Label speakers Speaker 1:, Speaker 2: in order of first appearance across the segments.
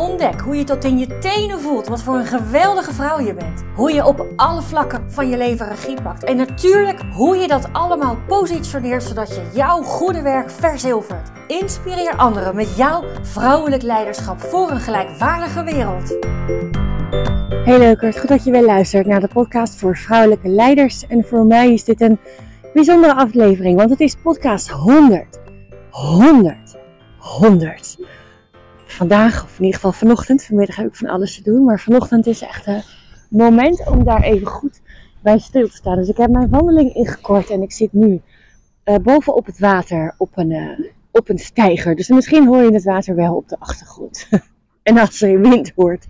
Speaker 1: Ontdek hoe je tot in je tenen voelt wat voor een geweldige vrouw je bent. Hoe je op alle vlakken van je leven regie pakt. En natuurlijk hoe je dat allemaal positioneert zodat je jouw goede werk verzilvert. Inspireer anderen met jouw vrouwelijk leiderschap voor een gelijkwaardige wereld.
Speaker 2: Hey leukert, goed dat je weer luistert naar de podcast voor vrouwelijke leiders. En voor mij is dit een bijzondere aflevering, want het is podcast 100. 100. 100 vandaag, of in ieder geval vanochtend, vanmiddag heb ik van alles te doen. Maar vanochtend is echt een moment om daar even goed bij stil te staan. Dus ik heb mijn wandeling ingekort en ik zit nu uh, boven op het water op een, uh, op een steiger. Dus misschien hoor je het water wel op de achtergrond. en als je wind hoort,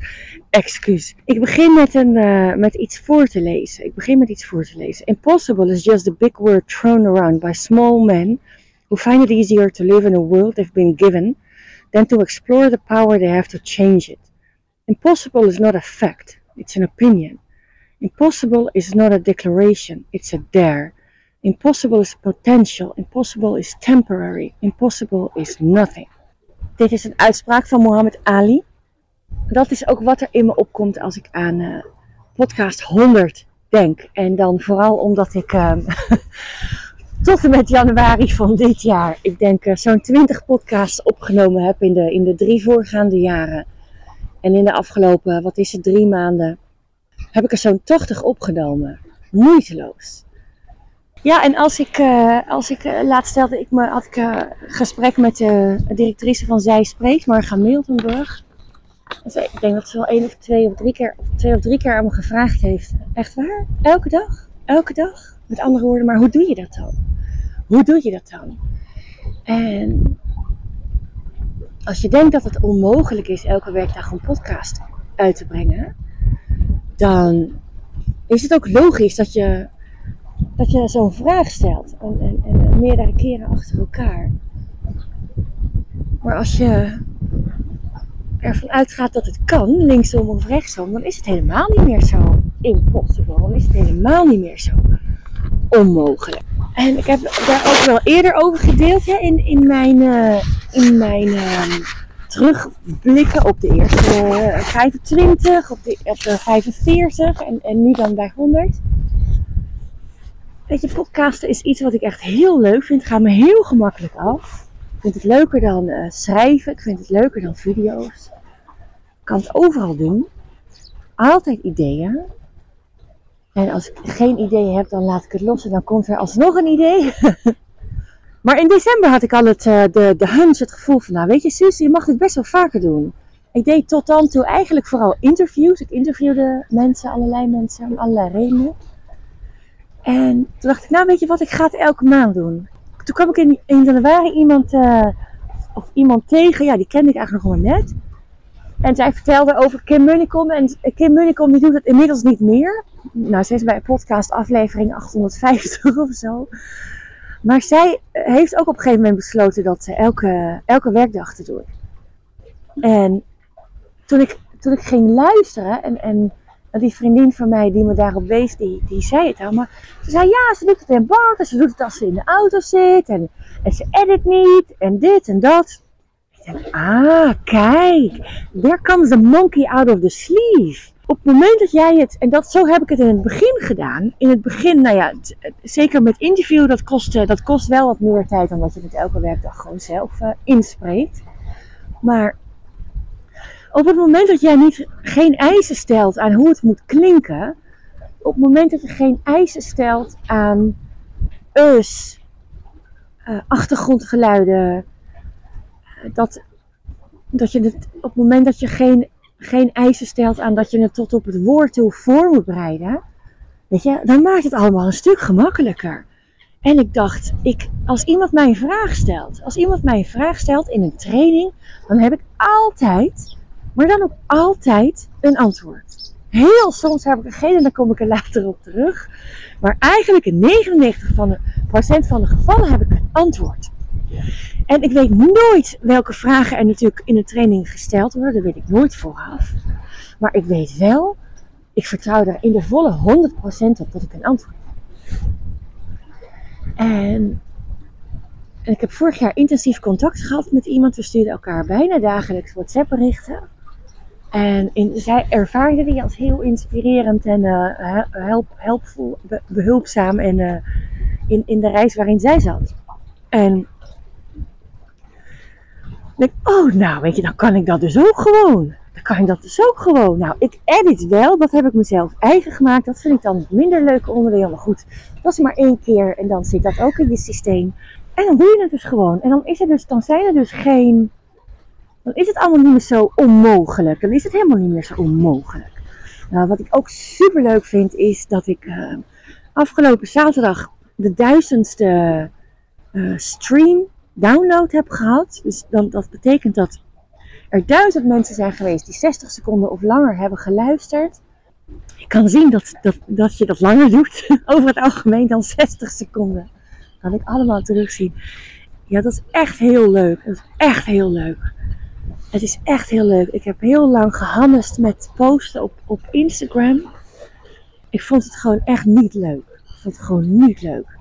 Speaker 2: excuus. Ik begin met, een, uh, met iets voor te lezen. Ik begin met iets voor te lezen. Impossible is just a big word thrown around by small men who find it easier to live in a world they've been given than to explore the power they have to change it. Impossible is not a fact, it's an opinion. Impossible is not a declaration, it's a dare. Impossible is potential, impossible is temporary, impossible is nothing. Dit is een uitspraak van Muhammad Ali. Dat is ook wat er in me opkomt als ik aan uh, podcast 100 denk. En dan vooral omdat ik uh, tot en met januari van dit jaar, ik denk uh, zo'n 20 podcasts opgenomen heb in de, in de drie voorgaande jaren. En in de afgelopen, wat is het, drie maanden, heb ik er zo'n 80 opgenomen. Moeiteloos. Ja, en als ik, uh, als ik uh, laatst stelde ik me, had ik een gesprek met de directrice van Zij Spreekt, Marga Miltenburg. Ik denk dat ze wel één of twee of drie keer, of twee of drie keer aan me gevraagd heeft. Echt waar? Elke dag? Elke dag? Met andere woorden, maar hoe doe je dat dan? Hoe doe je dat dan? En als je denkt dat het onmogelijk is elke werkdag een podcast uit te brengen, dan is het ook logisch dat je, dat je zo'n vraag stelt. En, en, en meerdere keren achter elkaar. Maar als je ervan uitgaat dat het kan, linksom of rechtsom, dan is het helemaal niet meer zo impossible. Dan is het helemaal niet meer zo onmogelijk. En ik heb daar ook wel eerder over gedeeld hè, in, in mijn, uh, in mijn uh, terugblikken op de eerste uh, 25, op de, op de 45 en, en nu dan bij 100. Weet je, podcasten is iets wat ik echt heel leuk vind. Het gaat me heel gemakkelijk af. Ik vind het leuker dan uh, schrijven. Ik vind het leuker dan video's. Ik kan het overal doen. Altijd ideeën. En als ik geen idee heb, dan laat ik het los en dan komt er alsnog een idee. maar in december had ik al het, uh, de, de hunch, het gevoel van, nou weet je Suus, je mag dit best wel vaker doen. Ik deed tot dan toe eigenlijk vooral interviews. Ik interviewde mensen, allerlei mensen, om allerlei redenen. En toen dacht ik, nou weet je wat, ik ga het elke maand doen. Toen kwam ik in, januari iemand, uh, of iemand tegen, ja die kende ik eigenlijk nog maar net. En zij vertelde over Kim Munnekom. En Kim Munnekom die doet het inmiddels niet meer. Nou, ze is bij podcast aflevering 850 of zo. Maar zij heeft ook op een gegeven moment besloten dat ze elke, elke werkdag te doen. En toen ik, toen ik ging luisteren en, en die vriendin van mij die me daarop wees, die, die zei het allemaal. Ze zei ja, ze doet het in bad en ze doet het als ze in de auto zit. En, en ze edit niet en dit en dat. Ah, kijk, there comes the monkey out of the sleeve. Op het moment dat jij het, en dat, zo heb ik het in het begin gedaan. In het begin, nou ja, zeker met interview, dat kost, dat kost wel wat meer tijd dan dat je het elke werkdag gewoon zelf uh, inspreekt. Maar op het moment dat jij niet, geen eisen stelt aan hoe het moet klinken, op het moment dat je geen eisen stelt aan us, achtergrondgeluiden, dat, dat je het op het moment dat je geen, geen eisen stelt aan dat je het tot op het woord toe voor moet bereiden, weet je, dan maakt het allemaal een stuk gemakkelijker. En ik dacht, ik, als iemand mij een vraag stelt, als iemand mij een vraag stelt in een training, dan heb ik altijd, maar dan ook altijd een antwoord. Heel soms heb ik er geen en dan kom ik er later op terug. Maar eigenlijk in 99% van de, gevallen heb ik antwoord. En ik weet nooit welke vragen er natuurlijk in de training gesteld worden. Dat weet ik nooit vooraf. Maar ik weet wel, ik vertrouw er in de volle 100% op dat ik een antwoord heb. En, en ik heb vorig jaar intensief contact gehad met iemand. We stuurden elkaar bijna dagelijks WhatsApp berichten. En in, zij ervaarde die als heel inspirerend en uh, help, helpvol, behulpzaam en, uh, in, in de reis waarin zij zat. En denk oh nou weet je, dan kan ik dat dus ook gewoon. Dan kan ik dat dus ook gewoon. Nou, ik edit wel, dat heb ik mezelf eigen gemaakt. Dat vind ik dan minder leuke onderdeel. Maar goed, dat is maar één keer en dan zit dat ook in je systeem. En dan doe je het dus gewoon. En dan, is er dus, dan zijn er dus geen dan is het allemaal niet meer zo onmogelijk. Dan is het helemaal niet meer zo onmogelijk. Nou, wat ik ook super leuk vind, is dat ik uh, afgelopen zaterdag de duizendste uh, stream download heb gehad. Dus dan, dat betekent dat er duizend mensen zijn geweest die 60 seconden of langer hebben geluisterd. Ik kan zien dat, dat, dat je dat langer doet, over het algemeen dan 60 seconden. Dat ik allemaal terugzien. Ja, dat is echt heel leuk. Dat is echt heel leuk. Het is echt heel leuk. Ik heb heel lang gehamest met posten op, op Instagram. Ik vond het gewoon echt niet leuk. Ik vond het gewoon niet leuk.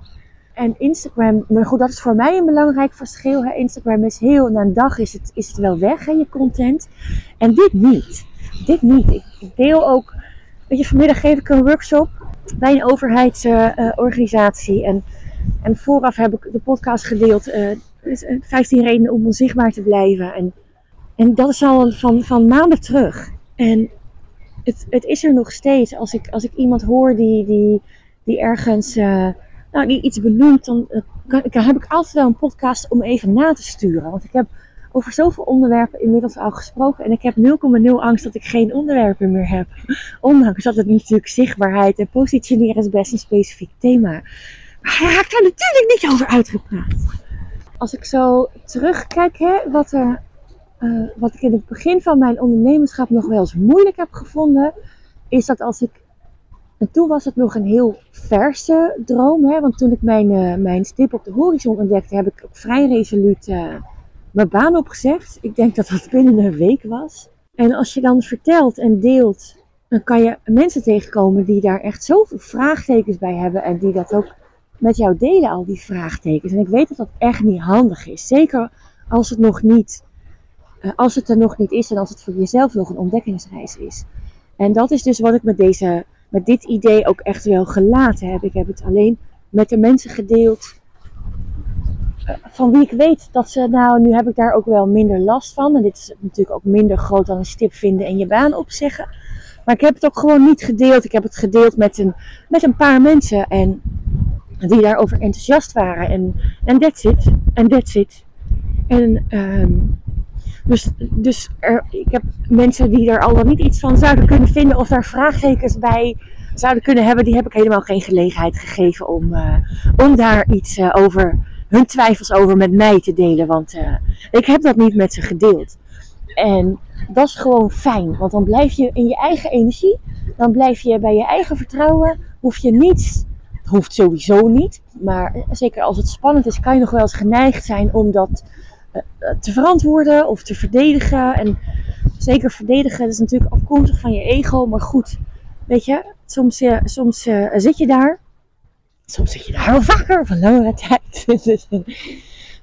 Speaker 2: En Instagram, maar goed, dat is voor mij een belangrijk verschil. Hè. Instagram is heel, na een dag is het, is het wel weg, hè, je content. En dit niet. Dit niet. Ik, deel ook, weet je, vanmiddag geef ik een workshop bij een overheidsorganisatie. en, en vooraf heb ik de podcast gedeeld. Uh, 15 redenen om onzichtbaar te blijven. En en dat is al van, van maanden terug. En het, het is er nog steeds. Als ik, als ik iemand hoor die, die, die ergens uh, nou, die iets uh, kan, dan heb ik altijd wel een podcast om even na te sturen. Want ik heb over zoveel onderwerpen inmiddels al gesproken. En ik heb 0,0 angst dat ik geen onderwerpen meer heb. Ondanks dat het natuurlijk zichtbaarheid en positioneren is best een specifiek thema. Maar hij raakt daar natuurlijk niet over uitgepraat. Als ik zo terugkijk, hè, wat er uh, wat ik in het begin van mijn ondernemerschap nog wel eens moeilijk heb gevonden, is dat als ik. En toen was het nog een heel verse droom, hè, want toen ik mijn, uh, mijn stip op de horizon ontdekte, heb ik ook vrij resoluut uh, mijn baan opgezegd. Ik denk dat dat binnen een week was. En als je dan vertelt en deelt, dan kan je mensen tegenkomen die daar echt zoveel vraagtekens bij hebben en die dat ook met jou delen, al die vraagtekens. En ik weet dat dat echt niet handig is. Zeker als het nog niet uh, als het er nog niet is en als het voor jezelf nog een ontdekkingsreis is. En dat is dus wat ik met, deze, met dit idee ook echt wel gelaten heb. Ik heb het alleen met de mensen gedeeld uh, van wie ik weet dat ze, nou, nu heb ik daar ook wel minder last van. En dit is natuurlijk ook minder groot dan een stip vinden en je baan opzeggen. Maar ik heb het ook gewoon niet gedeeld. Ik heb het gedeeld met een, met een paar mensen en die daarover enthousiast waren. En, en that's it. En that's it. En um, dus, dus er, ik heb mensen die er al dan niet iets van zouden kunnen vinden of daar vraagtekens bij zouden kunnen hebben, die heb ik helemaal geen gelegenheid gegeven om, uh, om daar iets uh, over, hun twijfels over met mij te delen. Want uh, ik heb dat niet met ze gedeeld. En dat is gewoon fijn, want dan blijf je in je eigen energie, dan blijf je bij je eigen vertrouwen, hoef je niets, hoeft sowieso niet, maar zeker als het spannend is, kan je nog wel eens geneigd zijn om dat eh, te verantwoorden of te verdedigen. En zeker verdedigen, dat is natuurlijk afkomstig van je ego. Maar goed, weet je, soms, uh, soms uh, zit je daar. Soms zit je daar wel vaker, een langere tijd. dus,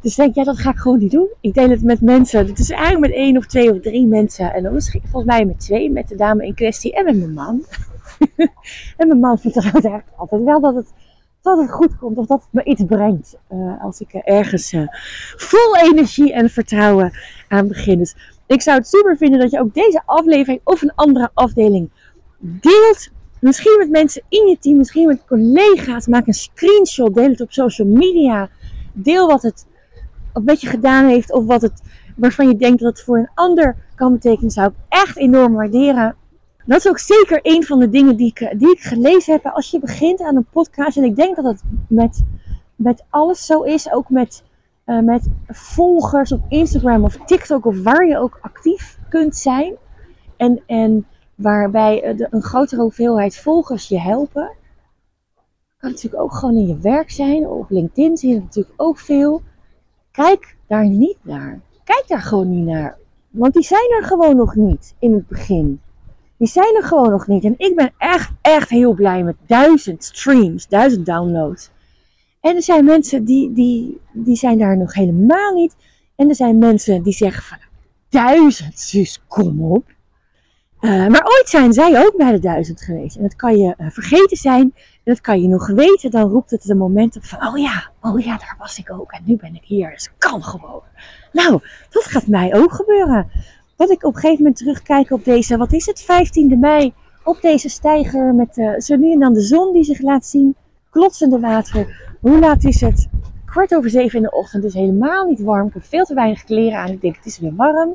Speaker 2: dus denk ja, dat ga ik gewoon niet doen. Ik deel het met mensen. Het is eigenlijk met één of twee of drie mensen. En dan volgens mij met twee, met de dame in kwestie en met mijn man. en mijn man vertrouwt eigenlijk altijd wel dat het dat het goed komt of dat het me iets brengt. Uh, als ik ergens uh, vol energie en vertrouwen aan begin. Dus ik zou het super vinden dat je ook deze aflevering of een andere afdeling deelt. Misschien met mensen in je team, misschien met collega's. Maak een screenshot, deel het op social media. Deel wat het een beetje gedaan heeft of wat het, waarvan je denkt dat het voor een ander kan betekenen. Zou ik echt enorm waarderen dat is ook zeker een van de dingen die ik, die ik gelezen heb. Als je begint aan een podcast, en ik denk dat het met, met alles zo is, ook met, uh, met volgers op Instagram of TikTok of waar je ook actief kunt zijn. En, en waarbij de, een grotere hoeveelheid volgers je helpen. kan natuurlijk ook gewoon in je werk zijn. Op LinkedIn zie je natuurlijk ook veel. Kijk daar niet naar. Kijk daar gewoon niet naar. Want die zijn er gewoon nog niet in het begin. Die zijn er gewoon nog niet. En ik ben echt, echt heel blij met duizend streams, duizend downloads. En er zijn mensen die, die, die zijn daar nog helemaal niet. En er zijn mensen die zeggen van duizend, zus, kom op. Uh, maar ooit zijn zij ook bij de duizend geweest. En dat kan je uh, vergeten zijn. En dat kan je nog weten. Dan roept het een moment op van, oh ja, oh ja, daar was ik ook. En nu ben ik hier. Dus kan gewoon. Nou, dat gaat mij ook gebeuren. Dat ik op een gegeven moment terugkijk op deze, wat is het, 15e mei. Op deze steiger met uh, zo nu en dan de zon die zich laat zien. Klotsende water. Hoe laat is het? Kwart over zeven in de ochtend. Het is helemaal niet warm. Ik heb veel te weinig kleren aan. Ik denk, het is weer warm.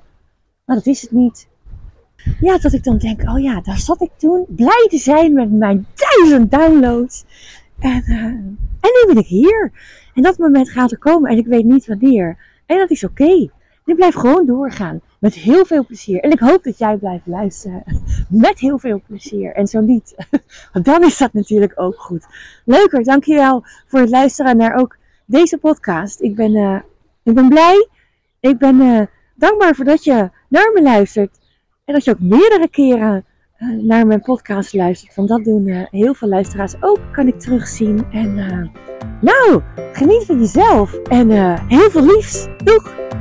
Speaker 2: Maar dat is het niet. Ja, dat ik dan denk, oh ja, daar zat ik toen blij te zijn met mijn duizend downloads. En, uh, en nu ben ik hier. En dat moment gaat er komen en ik weet niet wanneer. En dat is oké. Okay. Blijf gewoon doorgaan. Met heel veel plezier. En ik hoop dat jij blijft luisteren. Met heel veel plezier. En zo niet. Dan is dat natuurlijk ook goed. Leuker, dankjewel voor het luisteren naar ook deze podcast. Ik ben, uh, ik ben blij. Ik ben uh, dankbaar voor dat je naar me luistert. En dat je ook meerdere keren uh, naar mijn podcast luistert. Want dat doen heel veel luisteraars ook, kan ik terugzien. En nou, geniet van jezelf. En heel veel liefs. Doeg!